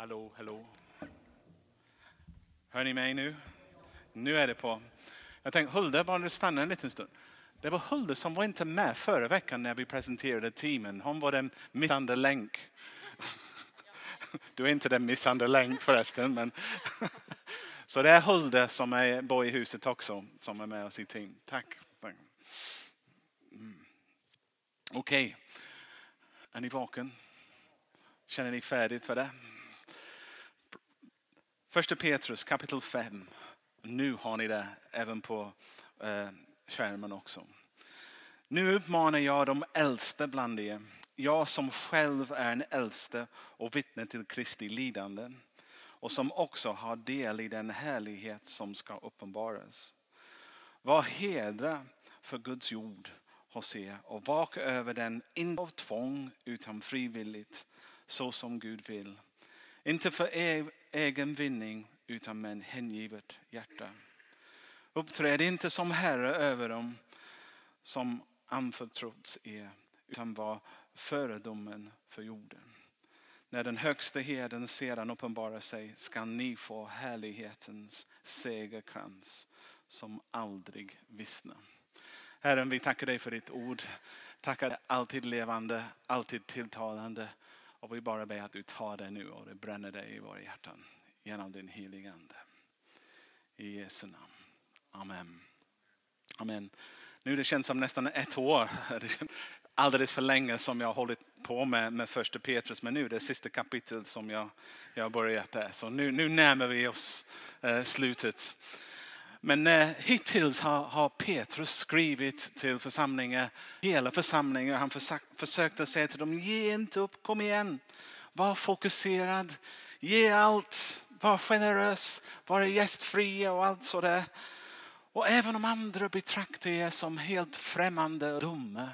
Hallå, hallå. Hör ni mig nu? Nu är det på. Jag tänkte, Hulde, bara du stannar en liten stund. Det var Hulde som var inte med förra veckan när vi presenterade teamen. Hon var den missande länk. Du är inte den missande länk förresten. Men Så det är Hulde som är bor i huset också, som är med oss i team. Tack. Mm. Okej, okay. är ni vaken? Känner ni färdigt för det? Första Petrus kapitel 5. Nu har ni det även på eh, skärmen också. Nu uppmanar jag de äldste bland er, jag som själv är en äldste och vittne till Kristi lidande och som också har del i den härlighet som ska uppenbaras. Var hedra för Guds jord hos er och vaka över den, inte av tvång utan frivilligt, så som Gud vill. Inte för egen vinning utan med en hängivet hjärta. Uppträd inte som herre över dem som anförtrotts er utan var föredomen för jorden. När den högste herden sedan uppenbarar sig ska ni få härlighetens segerkrans som aldrig vissnar. Herren, vi tackar dig för ditt ord. Tackar alltid levande, alltid tilltalande. Och vi bara ber att du tar det nu och det bränner dig i våra hjärtan genom din heliga Ande. I Jesu namn. Amen. Amen. Nu det känns som nästan ett år, alldeles för länge som jag har hållit på med, med första Petrus. Men nu är det sista kapitlet som jag, jag har börjat där. Så nu, nu närmar vi oss eh, slutet. Men eh, hittills har, har Petrus skrivit till församlingen. hela församlingen. Han försökt, försökte säga till dem, ge inte upp, kom igen. Var fokuserad, ge allt, var generös, var gästfri och allt sådär. Och även om andra betraktar er som helt främmande och dumma,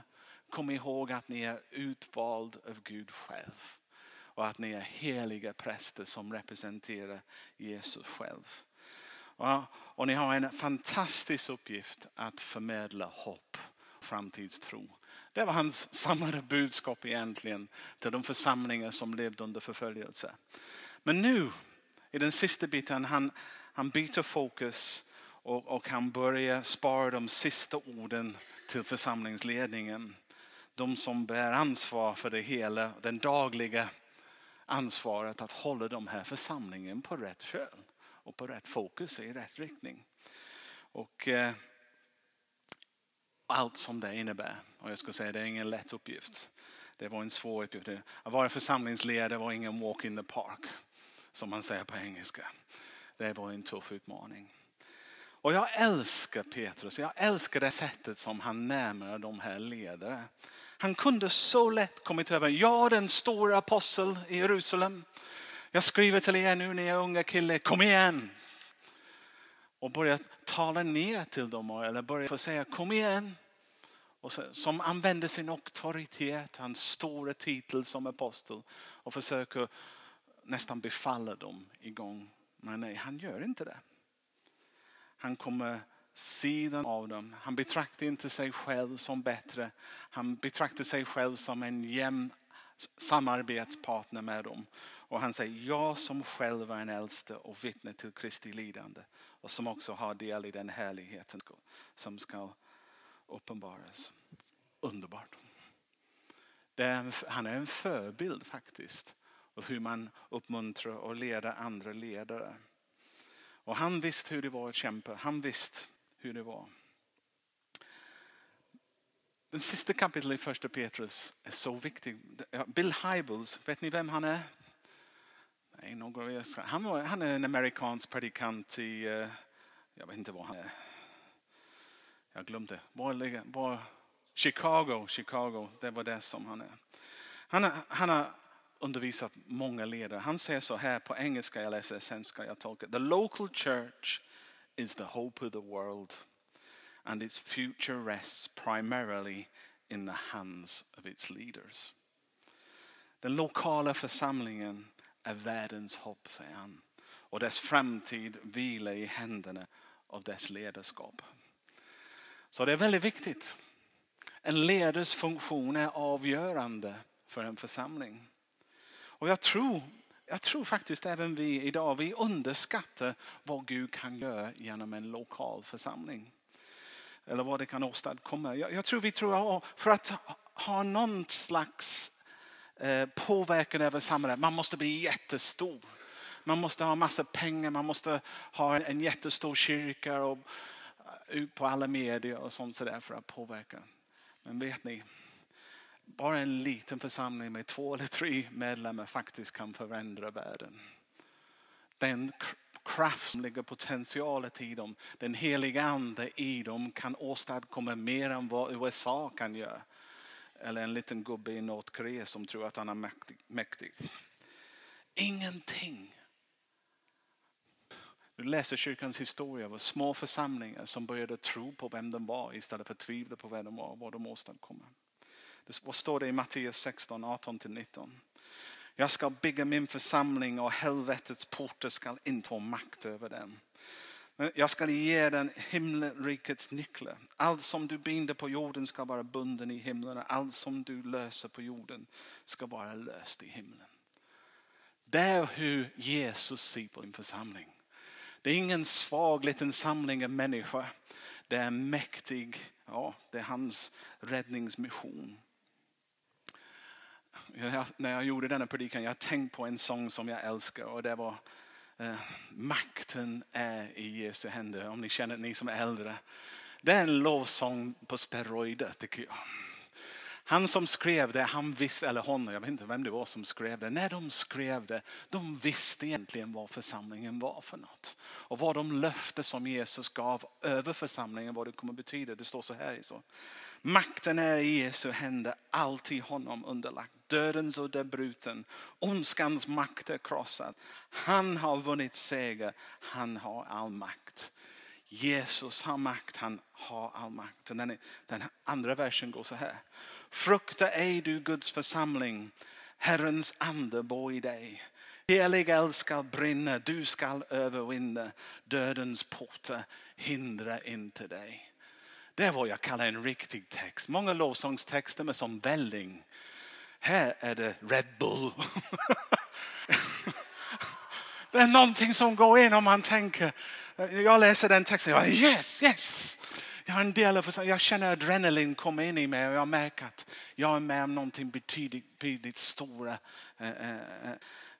kom ihåg att ni är utvald av Gud själv. Och att ni är heliga präster som representerar Jesus själv. Och ni har en fantastisk uppgift att förmedla hopp och framtidstro. Det var hans samlade budskap egentligen till de församlingar som levde under förföljelse. Men nu i den sista biten, han, han byter fokus och, och han börjar spara de sista orden till församlingsledningen. De som bär ansvar för det hela, den dagliga ansvaret att hålla de här församlingen på rätt köl och på rätt fokus i rätt riktning. Och eh, allt som det innebär. Och jag skulle säga det är ingen lätt uppgift. Det var en svår uppgift. Att vara församlingsledare var ingen walk in the park som man säger på engelska. Det var en tuff utmaning. Och jag älskar Petrus, jag älskar det sättet som han närmar de här ledare. Han kunde så lätt kommit över, jag den stora apostel i Jerusalem. Jag skriver till er nu när jag är unga kille, kom igen. Och börja tala ner till dem eller börja säga kom igen. Och så, som använder sin auktoritet, hans stora titel som apostel och försöker nästan befalla dem igång. Men nej, han gör inte det. Han kommer sidan av dem. Han betraktar inte sig själv som bättre. Han betraktar sig själv som en jämn samarbetspartner med dem. Och han säger, jag som själv är en äldste och vittne till Kristi lidande och som också har del i den härligheten som ska uppenbaras. Underbart. Är, han är en förebild faktiskt av hur man uppmuntrar och leder andra ledare. Och han visste hur det var att kämpa. Han visste hur det var. Den sista kapitlet i första Petrus är så viktig. Bill Hybels, vet ni vem han är? Han, var, han är en amerikansk predikant i, eh, jag vet inte var han är. Jag glömde. Var, var, Chicago, Chicago, det var det som han är. Han, han har undervisat många ledare. Han säger så här på engelska, jag läser sen ska jag tolka. The local church is the hope of the world and its future rests primarily in the hands of its leaders. Den lokala församlingen är världens hopp, säger han. Och dess framtid vilar i händerna av dess ledarskap. Så det är väldigt viktigt. En ledares funktion är avgörande för en församling. Och jag tror jag tror faktiskt även vi idag, vi underskattar vad Gud kan göra genom en lokal församling. Eller vad det kan åstadkomma. Jag, jag tror vi tror, för att ha någon slags Eh, påverkan över samhället, man måste bli jättestor. Man måste ha massa pengar, man måste ha en jättestor kyrka och eh, ut på alla medier och sånt sådär för att påverka. Men vet ni, bara en liten församling med två eller tre medlemmar faktiskt kan förändra världen. Den kraft som ligger potentialet i dem, den heliga ande i dem kan åstadkomma mer än vad USA kan göra. Eller en liten gubbe i Nordkorea som tror att han är mäktig. mäktig. Ingenting. Du läser kyrkans historia var små församlingar som började tro på vem de var istället för att tvivla på vem de var och vad de åstadkom. Vad står det i Matteus 16, 18-19? Jag ska bygga min församling och helvetets portar ska inte ha makt över den. Men jag ska ge den himmelrikets nycklar. Allt som du binder på jorden ska vara bunden i himlen. Allt som du löser på jorden ska vara löst i himlen. Det är hur Jesus ser på din församling. Det är ingen svag liten samling av människor. Det är mäktig, ja, det är hans räddningsmission när jag gjorde denna predikan, jag tänkte på en sång som jag älskar och det var eh, Makten är i Jesu händer. Om ni känner, ni som är äldre. Det är en lovsång på steroider tycker jag. Han som skrev det, han visste, eller hon, jag vet inte vem det var som skrev det. När de skrev det, de visste egentligen vad församlingen var för något. Och vad de löfte som Jesus gav över församlingen, vad det kommer betyda. Det står så här. Så. Makten är i Jesu händer, alltid honom underlagt. Dödens och är bruten, ondskans makt är krossad. Han har vunnit seger, han har all makt. Jesus har makt, han har all makt. Den, den andra versen går så här. Frukta ej du Guds församling, Herrens ande bor i dig. Helig eld ska brinna, du skall övervinna dödens portar, hindra inte dig. Det är vad jag kallar en riktig text. Många lovsångstexter är som välling. Här är det Red Bull. det är någonting som går in om man tänker. Eh, jag läser den texten och jag yes, yes. Jag, har en del av, jag känner adrenalin komma in i mig och jag märker att jag är med om någonting betydligt, betydligt stora eh, eh,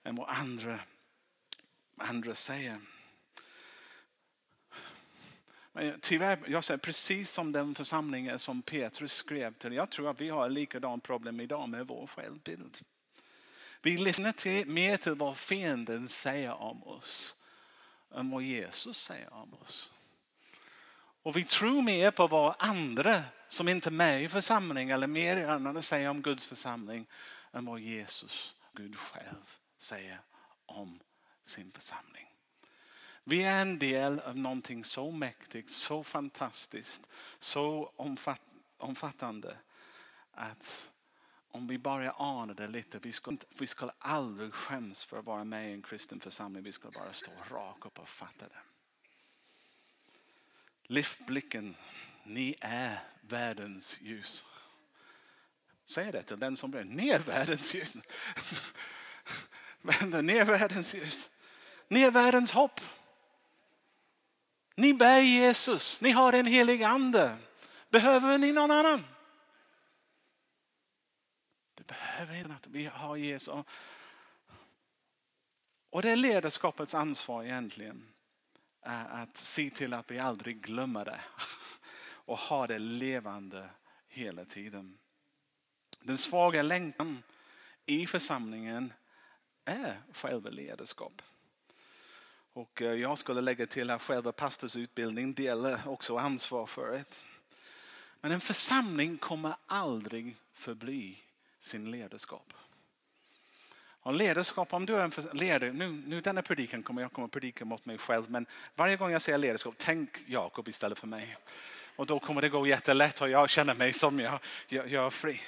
än vad andra, andra säger. Men tyvärr, jag säger precis som den församlingen som Petrus skrev till. Jag tror att vi har likadant problem idag med vår självbild. Vi lyssnar till, mer till vad fienden säger om oss än vad Jesus säger om oss. Och vi tror mer på vad andra som inte är med i församlingen eller mer medierna säger om Guds församling än vad Jesus, Gud själv, säger om sin församling. Vi är en del av någonting så mäktigt, så fantastiskt, så omfattande att om vi bara anade lite, vi skulle, vi skulle aldrig skäms för att vara med i en kristen församling. Vi skulle bara stå rakt upp och fatta det. Lyft blicken, ni är världens ljus. Säg det till den som blir, ni är världens ljus. ni är världens ljus. Ni är världens hopp. Ni bär Jesus, ni har en helig ande. Behöver ni någon annan? Du behöver inte att vi har Jesus. Och det är ledarskapets ansvar egentligen. Att se till att vi aldrig glömmer det. Och ha det levande hela tiden. Den svaga länken i församlingen är själva ledarskap. Och eh, jag skulle lägga till att själva pastorsutbildningen delar också ansvar för det. Men en församling kommer aldrig förbli sin ledarskap. Och ledarskap, om du är en ledare, nu, nu denna predikan kommer jag kommer predika mot mig själv, men varje gång jag säger ledarskap, tänk Jakob istället för mig. Och då kommer det gå jättelätt och jag känner mig som jag, jag, jag är fri.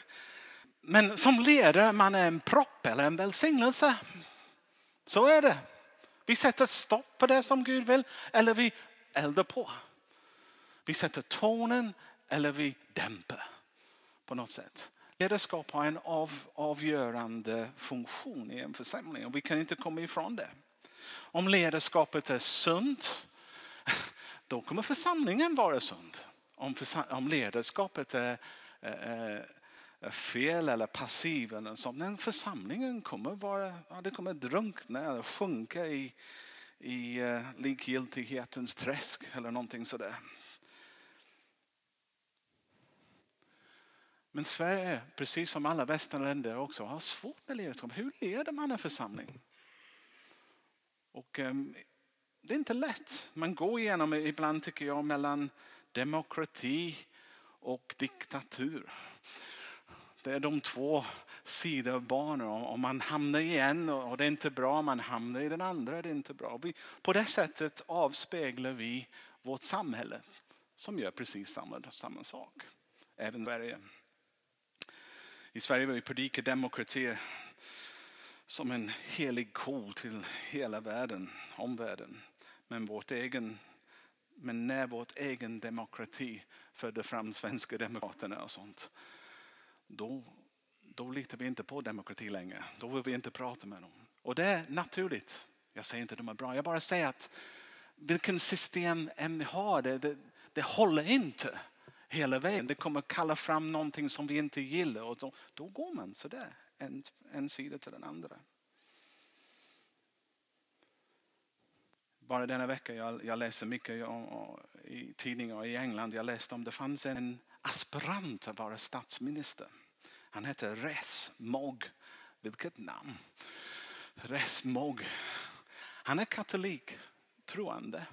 Men som ledare, man är en propp eller en välsignelse. Så är det. Vi sätter stopp på det som Gud vill eller vi eldar på. Vi sätter tonen eller vi dämpar på något sätt. Ledarskap har en av, avgörande funktion i en församling och vi kan inte komma ifrån det. Om ledarskapet är sunt, då kommer församlingen vara sund. Om, om ledarskapet är, är, är, fel eller passiv, eller så. men församlingen kommer, vara, ja, det kommer drunkna eller sjunka i, i uh, likgiltighetens träsk eller någonting sådär. Men Sverige, precis som alla västländer också, har svårt med ledarskap. Hur leder man en församling? Och, um, det är inte lätt. Man går igenom ibland, tycker jag, mellan demokrati och diktatur. Det är de två sidor av barnen. Om man hamnar i en och det är inte bra, man hamnar i den andra, det är inte bra. På det sättet avspeglar vi vårt samhälle som gör precis samma, samma sak. Även Sverige. I Sverige vill vi predika demokrati som en helig ko till hela världen, omvärlden. Men, vårt egen, men när vårt egen demokrati födde fram svenska demokraterna och sånt, då, då litar vi inte på demokrati längre. Då vill vi inte prata med dem. Och det är naturligt. Jag säger inte att de är bra. Jag bara säger att vilken system än vi har, det, det, det håller inte hela vägen. Det kommer kalla fram någonting som vi inte gillar och då, då går man sådär, en, en sida till den andra. Bara denna vecka, jag, jag läser mycket om, i tidningar i England, jag läste om det fanns en aspirant att vara statsminister. Han hette Res Mog. Vilket namn! Res Mog. Han är katolik, troende.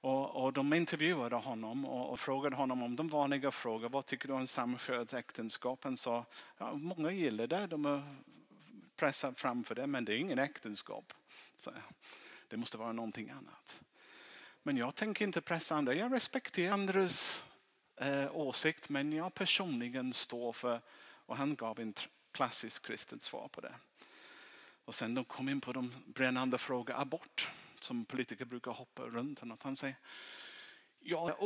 Och, och de intervjuade honom och, och, frågade honom om de vanliga frågor. Vad tycker du om samkönsäktenskap? Han sa, ja, många gillar det, de är pressade framför det, men det är ingen äktenskap. Så, det måste vara någonting annat. Men jag tänker inte pressa andra. Jag respekterar andras eh, åsikt, men jag personligen står för, och han gav en klassisk kristet svar på det. Och sen de kom in på de brännande frågorna, abort som politiker brukar hoppa runt. Och han säger, jag är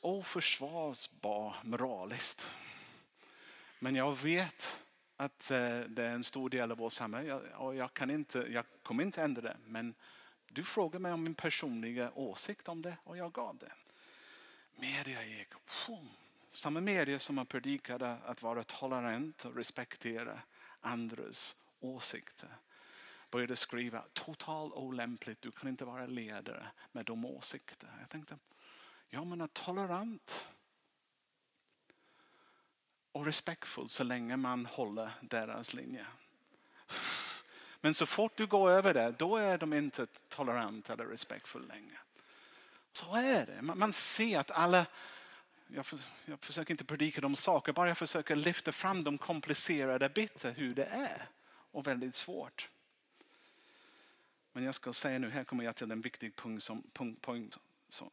oförsvarsbar moraliskt. Men jag vet att eh, det är en stor del av vårt samhälle och jag, kan inte, jag kommer inte ändra det. Men du frågar mig om min personliga åsikt om det och jag gav det. Media gick, samma media som har predikade att vara tolerant och respektera andras åsikter började skriva totalt olämpligt, du kan inte vara ledare med de åsikter. Jag tänkte, ja men är tolerant och respektfull så länge man håller deras linje. Men så fort du går över det, då är de inte tolerant eller respektfull längre. Så är det. Man ser att alla, jag, försöker inte predika de saker, bara jag försöker lyfta fram de komplicerade bitar hur det är. Och väldigt svårt. Men jag ska säga nu, här kommer jag till en viktig punkt som, punkt, point, som,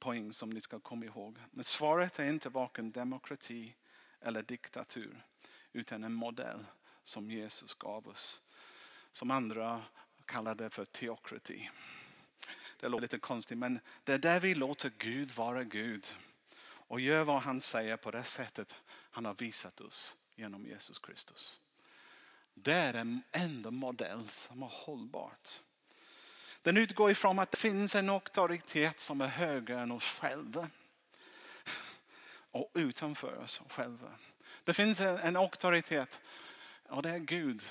poäng som ni ska komma ihåg. Men svaret är inte varken demokrati eller diktatur utan en modell som Jesus gav oss. Som andra kallade för teokrati. Det låter lite konstigt men det är där vi låter Gud vara Gud och gör vad han säger på det sättet han har visat oss genom Jesus Kristus. Det är den enda modell som är hållbart. Den utgår ifrån att det finns en auktoritet som är högre än oss själva. Och utanför oss själva. Det finns en auktoritet och det är Gud.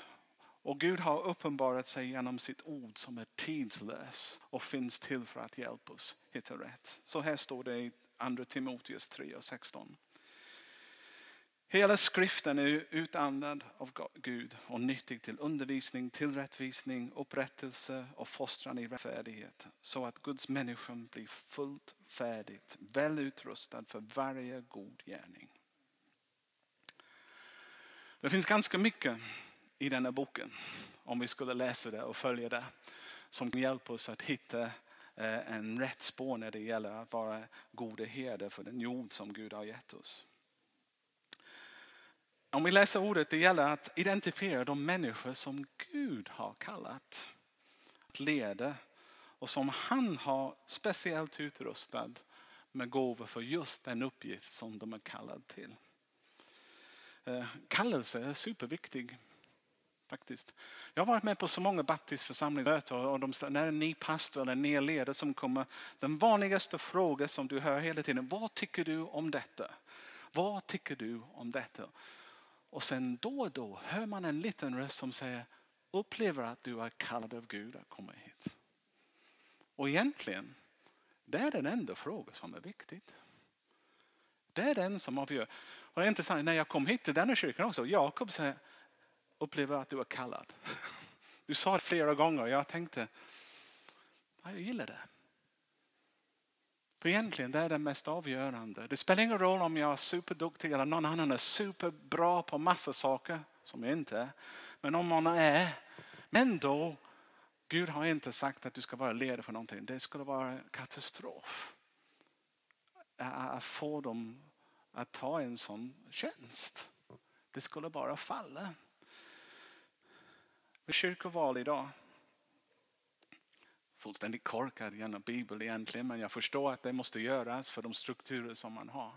Och Gud har uppenbarat sig genom sitt ord som är tidslös och finns till för att hjälpa oss hitta rätt. Så här står det i 2 Timoteus 3 och 16. Hela skriften är utandad av Gud och nyttig till undervisning, till rättvisning, upprättelse och fostran i rättfärdighet. Så att Guds människa blir fullt färdigt, väl utrustad för varje god gärning. Det finns ganska mycket i denna boken, om vi skulle läsa det och följa det, som kan hjälpa oss att hitta eh, en rätt spår när det gäller att vara goda herde för den jord som Gud har gett oss. Om vi läser ordet, det gäller att identifiera de människor som Gud har kallat att leda och som han har speciellt utrustad med gåvor för just den uppgift som de är kallade till. Eh, kallelse är superviktig. Faktiskt. Jag har varit med på så många baptistförsamlingsmöten och de, när en ny pastor eller en ny ledare som kommer, den vanligaste frågan som du hör hela tiden, vad tycker du om detta? Vad tycker du om detta? Och sen då och då hör man en liten röst som säger, upplever att du är kallad av Gud att komma hit. Och egentligen, det är den enda frågan som är viktig. Det är den som avgör. Och det är intressant, när jag kom hit till denna kyrkan också, Jakob säger, upplever att du är kallad. Du sa det flera gånger och jag tänkte, jag gillar det. För egentligen det är det mest avgörande. Det spelar ingen roll om jag är superduktig eller någon annan är superbra på massa saker som jag inte är. Men om man är, men då, Gud har inte sagt att du ska vara ledare för någonting. Det skulle vara katastrof. Att få dem att ta en sån tjänst. Det skulle bara falla för kyrkoval idag. Fullständigt korkad genom Bibeln egentligen men jag förstår att det måste göras för de strukturer som man har.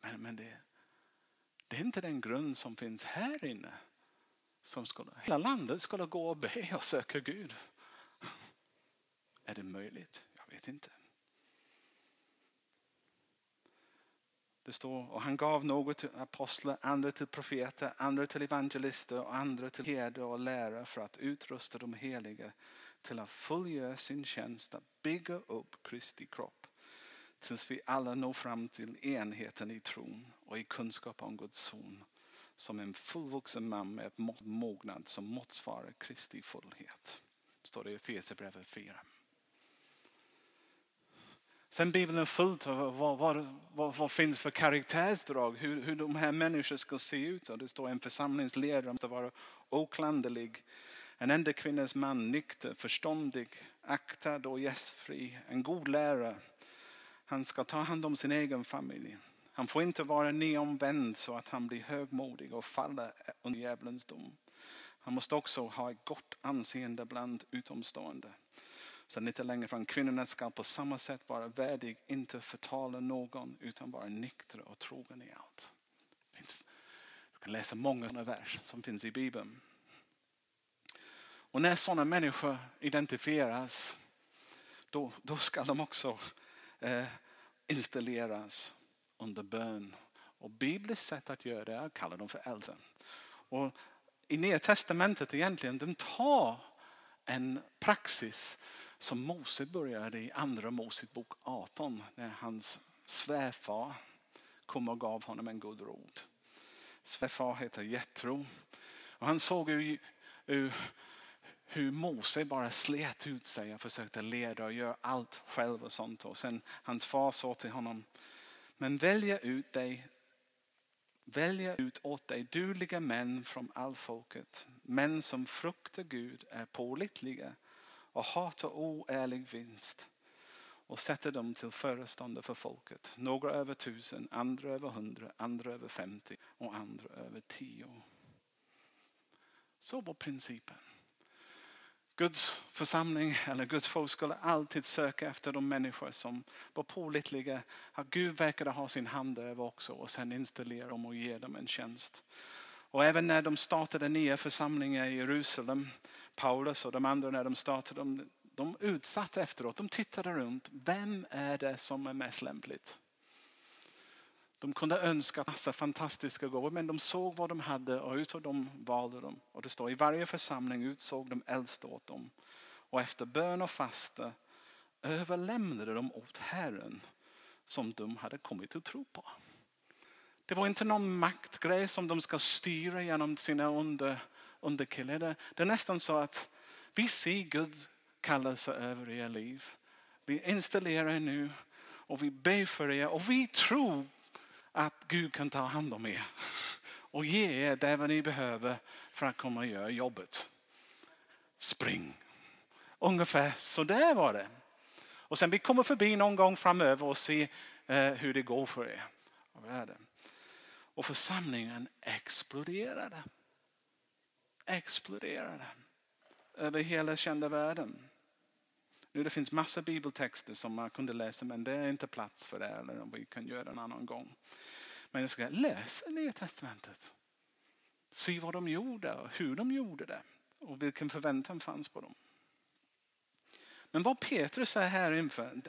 Men, men det, det är inte den grund som finns här inne. Som skulle, hela landet skulle gå och be och söka Gud. Är det möjligt? Jag vet inte. Det står, och han gav något till apostlar, andra till profeter, andra till evangelister och andra till herde och lärare för att utrusta de heliga till att fullgöra sin tjänst att bygga upp Kristi kropp tills vi alla når fram till enheten i tron och i kunskap om Guds son som en fullvuxen man med ett mognad som motsvarar Kristi fullhet. Står det i Efesierbrevet 4. Sen Bibeln är fullt av vad, vad, vad, vad, finns för karaktärsdrag, hur, hur de här människorna ska se ut. Och det står en församlingsledare måste vara oklanderlig. En enda kvinnas man, nykter, förståndig, aktad och gästfri. En god lärare. Han ska ta hand om sin egen familj. Han får inte vara nyomvänd så att han blir högmodig och faller under djävulens dom. Han måste också ha ett gott anseende bland utomstående. Sen lite längre fram, kvinnorna ska på samma sätt vara värdig, inte förtala någon utan vara nyktra och trogen i allt. Du kan läsa många sådana vers som finns i Bibeln. Och när sådana människor identifieras, då, då ska de också eh, installeras under bön. Och bibliskt sätt att göra det är att kalla dem för äldre. Och I Nya Testamentet egentligen, de tar en praxis som Mose började i andra Mosebok 18 när hans svärfar kom och gav honom en god råd. Svärfar heter Jetro. Och han såg hur, hur, hur Mose bara slet ut sig och försökte leda och göra allt själv och sånt. Och sen hans far sa till honom, men välja ut dig Välja ut åt dig dugliga män från all folket, män som fruktar Gud, är pålitliga och hatar oärlig vinst och sätter dem till föreståndare för folket. Några över tusen, andra över hundra, andra över femtio och andra över tio. Så var principen. Guds församling eller Guds folk skulle alltid söka efter de människor som var pålitliga. Att Gud verkade ha sin hand över också och sen installera dem och ge dem en tjänst. Och även när de startade nya församlingar i Jerusalem, Paulus och de andra när de startade, de, de utsatte efteråt, de tittade runt. Vem är det som är mest lämpligt? De kunde önska massa fantastiska gåvor men de såg vad de hade och utav dem valde de. Och det står i varje församling utsåg de äldste åt dem. Och efter bön och fasta överlämnade de åt Herren som de hade kommit att tro på. Det var inte någon maktgrej som de ska styra genom sina under, underkläder, Det, det är nästan så att vi ser Guds kallelse över era liv. Vi installerar er nu och vi ber för er och vi tror att Gud kan ta hand om er och ge er det ni behöver för att komma och göra jobbet. Spring. Ungefär så där var det. Och sen vi kommer förbi någon gång framöver och se eh, hur det går för er. Och församlingen exploderade. Exploderade över hela kända världen. Nu det finns massa bibeltexter som man kunde läsa men det är inte plats för det eller vi kan göra det en annan gång. Men jag ska läsa Nya Testamentet. Se vad de gjorde och hur de gjorde det och vilken förväntan fanns på dem. Men vad Petrus är här inför,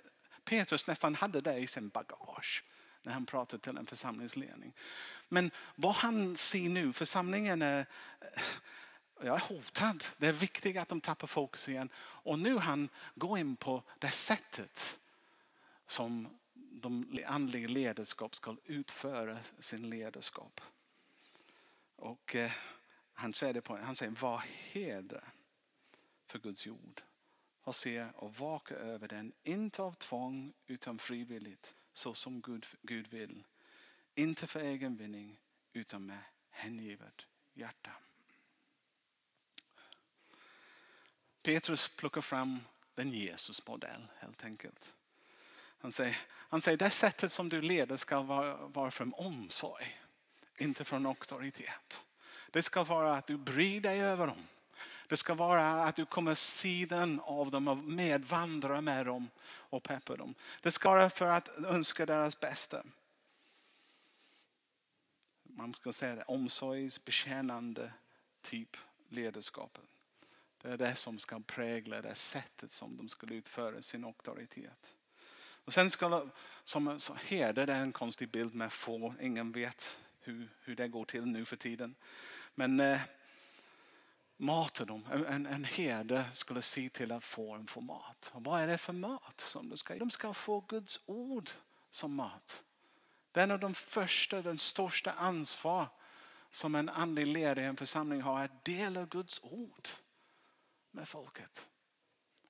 Petrus nästan hade det i sin bagage när han pratade till en församlingsledning. Men vad han ser nu, församlingen är, jag är hotad. Det är viktigt att de tappar fokus igen. Och nu han går in på det sättet som de andliga ledarskap ska utföra sin ledarskap. Och eh, han säger det på, han säger var hedra för Guds jord. Och se och vaka över den, inte av tvång utan frivilligt, så som Gud, Gud vill. Inte för egen vinning utan med hängivet hjärta. Petrus plockar fram den Jesus-modell helt enkelt. Han säger, han säger det sättet som du leder ska vara, vara från omsorg, inte från auktoritet. Det ska vara att du bryr dig över dem. Det ska vara att du kommer sidan av dem och medvandrar med dem och peppar dem. Det ska vara för att önska deras bästa. Man ska säga det, omsorgsbetjänande typ ledarskapet. Det är det som ska prägla det sättet som de ska utföra sin auktoritet. Och sen ska som herde, det är en konstig bild med få, ingen vet hur, hur det går till nu för tiden. Men eh, matar en, en herde skulle se till att fåren får mat. Och vad är det för mat som de ska De ska få Guds ord som mat. Det är en av de första, den största ansvar som en andlig ledare i en församling har att dela Guds ord med folket.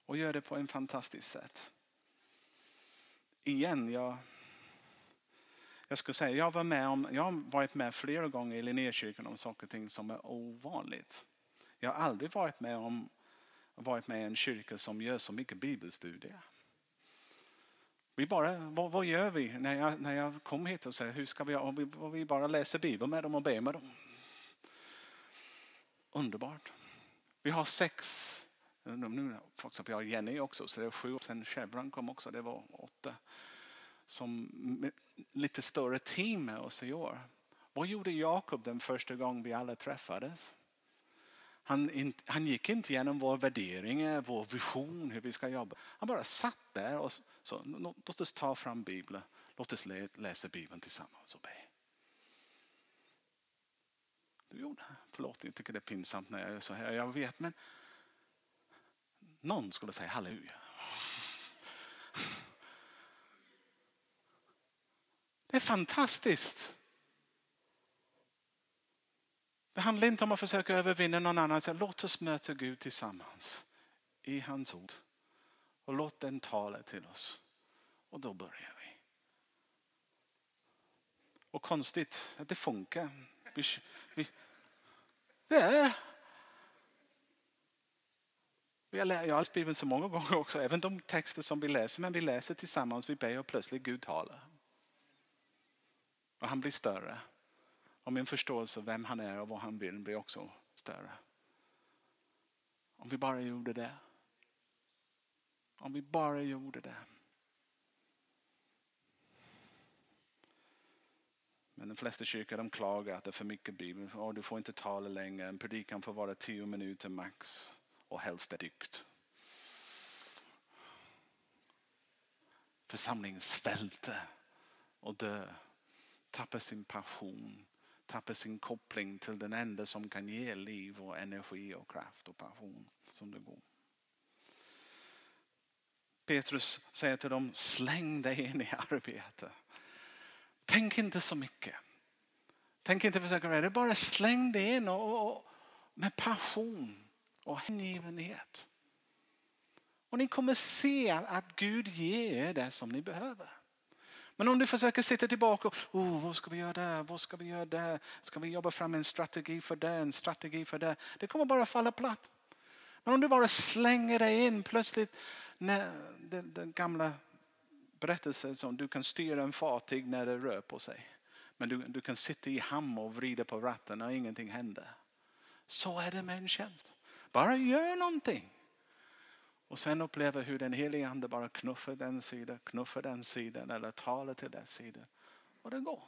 Och gör det på en fantastisk sätt. Igen, jag, jag ska säga, jag, var med om, jag har varit med flera gånger i Linnékyrkan om saker och ting som är ovanligt. Jag har aldrig varit med om varit med i en kyrka som gör så mycket bibelstudier. Vi bara, vad, vad, gör vi när jag, när jag kom hit och säger hur ska vi göra? Vi, vi bara läser Bibeln med dem och ber med dem. Underbart. Vi har sex, nu vi har Jenny också, så det är sju. Sen Chevron kom också, det var åtta. Som lite större team med oss i år. Vad gjorde Jakob den första gången vi alla träffades? Han, han gick inte igenom vår värdering, vår vision, hur vi ska jobba. Han bara satt där och sa, låt oss ta fram Bibeln, låt oss läsa Bibeln tillsammans och be. Du gjorde. Förlåt, jag tycker det är pinsamt när jag gör så här. Jag vet, men någon skulle säga halleluja. Det är fantastiskt. Det handlar inte om att försöka övervinna någon annan. låt oss möta Gud tillsammans i hans ord. Och låt den tala till oss. Och då börjar vi. Och konstigt att det funkar. Vi, vi, det är jag har läst Bibeln så många gånger också, även de texter som vi läser, men vi läser tillsammans, vi ber och plötsligt Gud talar. Och han blir större. Och min förståelse av vem han är och vad han vill blir också större. Om vi bara gjorde det. Om vi bara gjorde det. Men de flesta kyrkor de klagar att det är för mycket bibel. Oh, du får inte tala längre. En predikan får vara tio minuter max. Och helst är dykt. Församlingsfälte och dö. Tappar sin passion tappar sin koppling till den enda som kan ge liv och energi och kraft och passion som det går. Petrus säger till dem, släng dig in i arbete. Tänk inte så mycket. Tänk inte försöka det, bara släng dig in och, och, med passion och hängivenhet. Och ni kommer se att Gud ger er det som ni behöver. Men om du försöker sitta tillbaka och oh, vad ska vi göra där, vad ska vi göra där, ska vi jobba fram en strategi för det, en strategi för det. Det kommer bara falla platt. Men om du bara slänger dig in plötsligt, när den, den gamla berättelse som du kan styra en fartyg när det rör på sig. Men du, du kan sitta i hamn och vrida på ratten och ingenting händer. Så är det med en tjänst. Bara gör någonting. Och sen uppleva hur den helige ande bara knuffar den sidan, knuffar den sidan eller talar till den sidan. Och det går.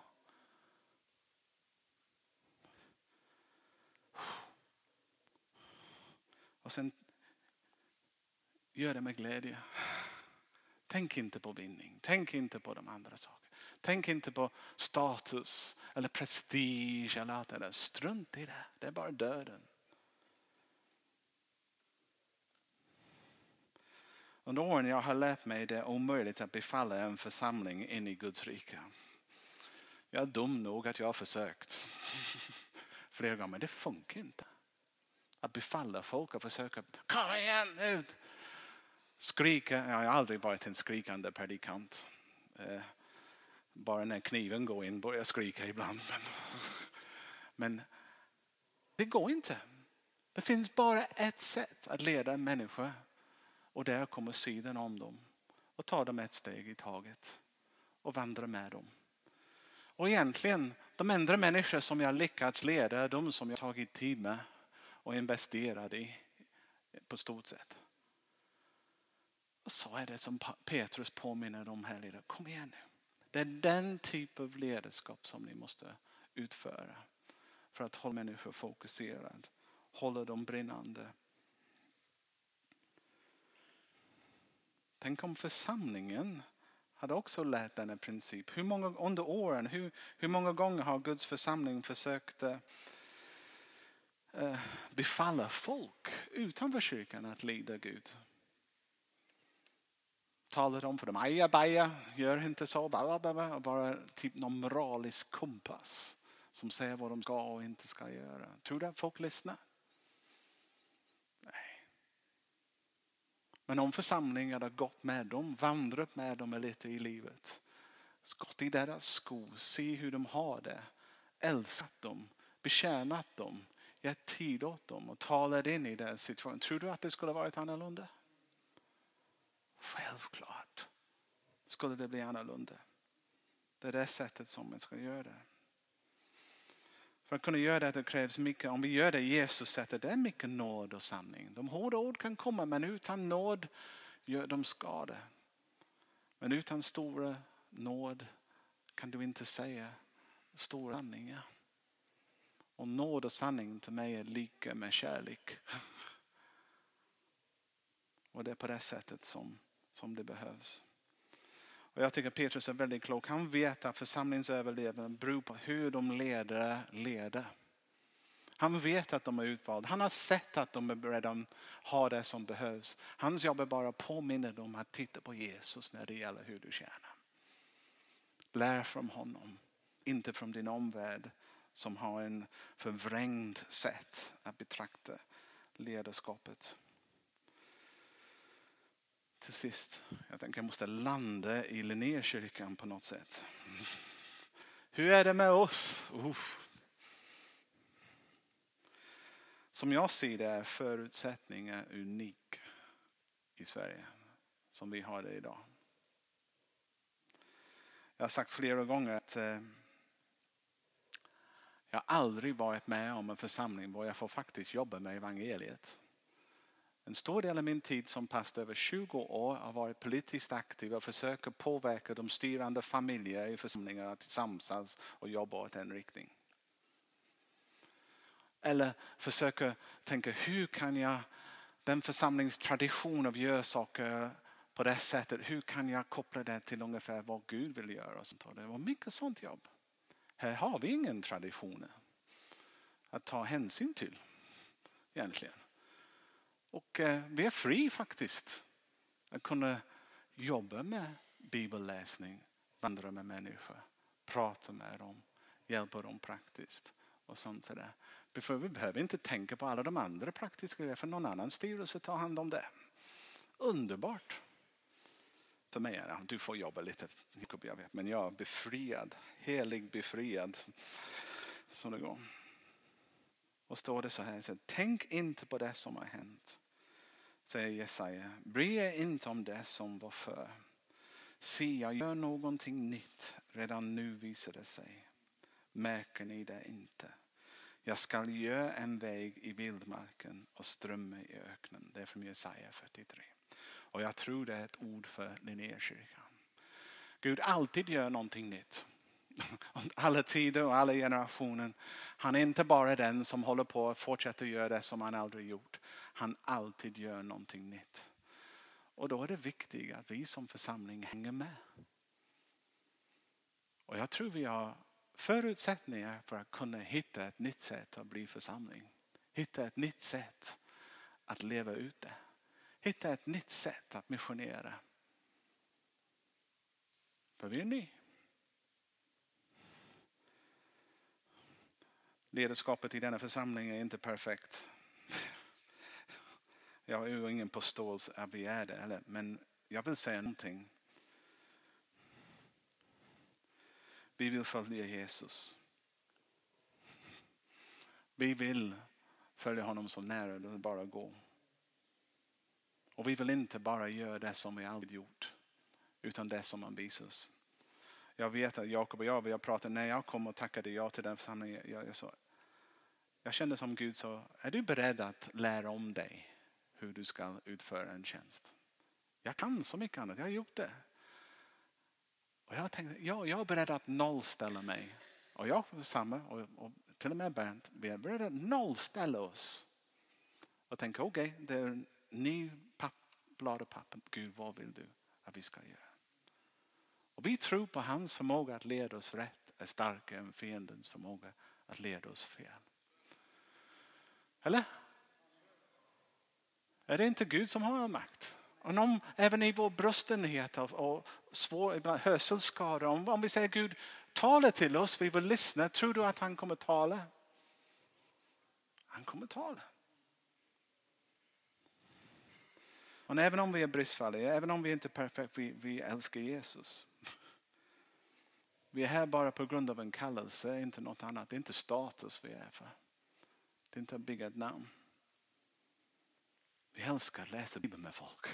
Och sen gör det med glädje. Tänk inte på vinning. Tänk inte på de andra sakerna. Tänk inte på status eller prestige eller allt det där. Strunt i det. Det är bara döden. Under åren jag har lärt mig det är omöjligt att befalla en församling in i Guds rike. Jag är dum nog att jag har försökt flera gånger, men det funkar inte. Att befalla folk och försöka, kom igen nu! Skrika, jag har aldrig varit en skrikande predikant. Eh, bara när kniven går in börjar jag skrika ibland. Men, men det går inte. Det finns bara ett sätt att leda en människa och där kommer sidan om dem och ta dem ett steg i taget och vandra med dem. Och egentligen, de enda människor som jag lyckats leda är de som jag tagit tid med och investerat i på stort sätt. Och så är det som Petrus påminner om här. Lite. Kom igen nu. Det är den typ av ledarskap som ni måste utföra för att hålla människor fokuserade, hålla dem brinnande. Tänk om församlingen hade också lärt denna princip. Hur många, under åren, hur, hur många gånger har Guds församling försökt eh, eh befalla folk utanför kyrkan att lyda Gud? Talar om för dem, aja baja, gör inte så, bla, bla, bla, bara typ någon moralisk kompass som säger vad de ska och inte ska göra. Tror du att folk lyssnar? Nej. Men om församlingar har gått med dem, vandrat med dem lite i livet, gått i deras skor, se hur de har det, älskat dem, betjänat dem, gett tid åt dem och talat in i deras situation. Tror du att det skulle varit annorlunda? Självklart skulle det bli annorlunda. Det är det sättet som man ska göra det. För att kunna göra det, det krävs mycket. Om vi gör det Jesus sättet, det är mycket nåd och sanning. De hårda ord kan komma men utan nåd gör de skada. Men utan stora nåd kan du inte säga stora sanningar. Och nåd och sanning till mig är lika med kärlek. Och det är på det sättet som, som det behövs. Och jag tycker Petrus är väldigt klok. Han vet att församlingsöverlevnaden beror på hur de ledare leder. Han vet att de är utvalda. Han har sett att de redan har det som behövs. Hans jobb är bara att påminna dem att titta på Jesus när det gäller hur du tjänar. Lär från honom, inte från din omvärld som har en förvrängd sätt att betrakta ledarskapet till sist. Jag tänker jag måste landa i Linnékyrkan på något sätt. Hur är det med oss? Uh. Som jag ser det är förutsättningar unik i Sverige som vi har det idag. Jag har sagt flera gånger att eh, jag aldrig varit med om en församling där jag får faktiskt jobba med evangeliet. En stor del av min tid som pastor över 20 år har varit politiskt aktiv och försöker påverka de styrande familjer i församlingar att samsas och jobba åt en riktning. Eller försöker tänka hur kan jag, den församlingstradition av att göra saker på det sättet, hur kan jag koppla det till ungefär vad Gud vill göra? Och sånt. Det var mycket sånt jobb. Här har vi ingen tradition att ta hänsyn till egentligen. Och eh, vi är fri faktiskt att kunna jobba med bibelläsning, vandra med människor, prata med dem, hjälpa dem praktiskt och sånt sådär. För vi behöver inte tänka på alla de andra praktiska grejerna för någon annan styrelse tar hand om det. Underbart. För mig är det, du får jobba lite, jag vet, men jag är befriad, helig befriad. Så det går. Och står det så här, tänk inte på det som har hänt säger Jesaja. Bry er inte om det som var för. Se, jag gör någonting nytt. Redan nu visar det sig. Märker ni det inte? Jag skall göra en väg i vildmarken och strömmar i öknen. Det är från Jesaja 43. Och jag tror det är ett ord för Linnékyrkan. Gud alltid gör någonting nytt. alla tider och alla generationer. Han är inte bara den som håller på att fortsätta göra det som han aldrig gjort. Han alltid gör någonting nytt. Och då är det viktigt att vi som församling hänger med. Och jag tror vi har förutsättningar för att kunna hitta ett nytt sätt att bli församling. Hitta ett nytt sätt att leva ut det. Hitta ett nytt sätt att missionera. För vi är ny. Ledarskapet i denna församling är inte perfekt. Jag har ju ingen påståelse att vi är det, men jag vill säga någonting. Vi vill följa Jesus. Vi vill följa honom så nära det bara går. Och vi vill inte bara göra det som vi aldrig gjort, utan det som han visar oss. Jag vet att Jakob och jag, vi har pratat, när jag kom och tackade ja till den församlingen, jag, jag, jag kände som Gud sa, är du beredd att lära om dig hur du ska utföra en tjänst? Jag kan så mycket annat, jag har gjort det. Och jag tänkte, ja, jag är beredd att nollställa mig. Och jag samma, och, och till och med Bernt, vi är beredda att nollställa oss. Och tänka, okej, okay, det är en ny papp, blad och papper. Gud, vad vill du att vi ska göra? Och vi tror på hans förmåga att leda oss rätt är starkare än fiendens förmåga att leda oss fel. Eller? Är det inte Gud som har all makt? Och om, även i vår bröstenhet och, svår ibland hörselskador, om, om vi säger Gud tala till oss, vi vill lyssna, tror du att han kommer tala? Han kommer tala. Och även om vi är bristfälliga, även om vi inte är perfekta, vi, vi älskar Jesus. Vi är här bara på grund av en kallelse, inte något annat. Det är inte status vi är för. Det är inte att bygga ett namn. Vi älskar att läsa Bibeln med folk.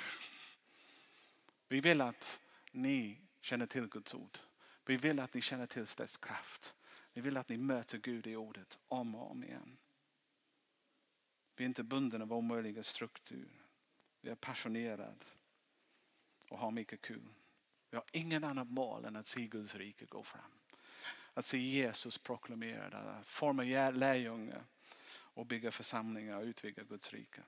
Vi vill att ni känner till Guds ord. Vi vill att ni känner till dess kraft. Vi vill att ni möter Gud i ordet om och om igen. Vi är inte bundna av omöjliga struktur. Vi är passionerade och har mycket kul. Vi har ingen annan mål än att se Guds rike gå fram. Att se Jesus proklamerad, att forma lärjungar och bygga församlingar och utvidga Guds rike.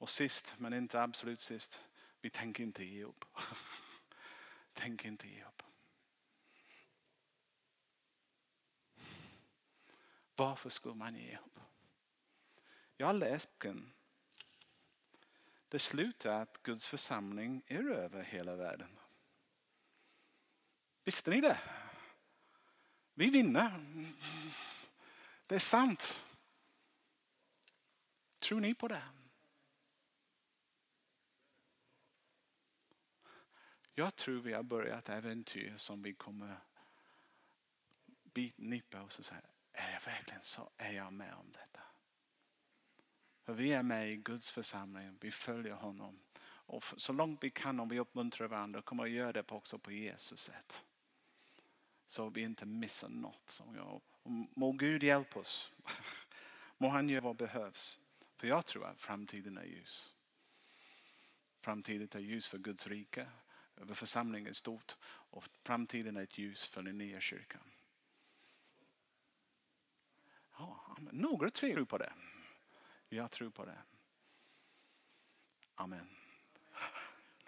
Och sist, men inte absolut sist, vi tänker inte ge upp. Tänk inte ge upp. Varför skulle man ge upp? Jag har läst boken. Det slutar att Guds församling är över hela världen. Visste ni det? Vi vinner. Det är sant. Tror ni på det? Jag tror vi har börjat äventyr som vi kommer nippa oss och säga, är det verkligen så? Är jag med om detta? För vi är med i Guds församling, vi följer honom. Och så långt vi kan om vi uppmuntrar varandra kommer vi göra det också på Jesus sätt. Så vi inte missar något. Som jag. Må Gud hjälpa oss. Må han göra vad behövs. För jag tror att framtiden är ljus. Framtiden är ljus för Guds rike över församlingen stort och framtiden är ett ljus för den nya kyrkan. Ja, några tror på det. Jag tror på det. Amen.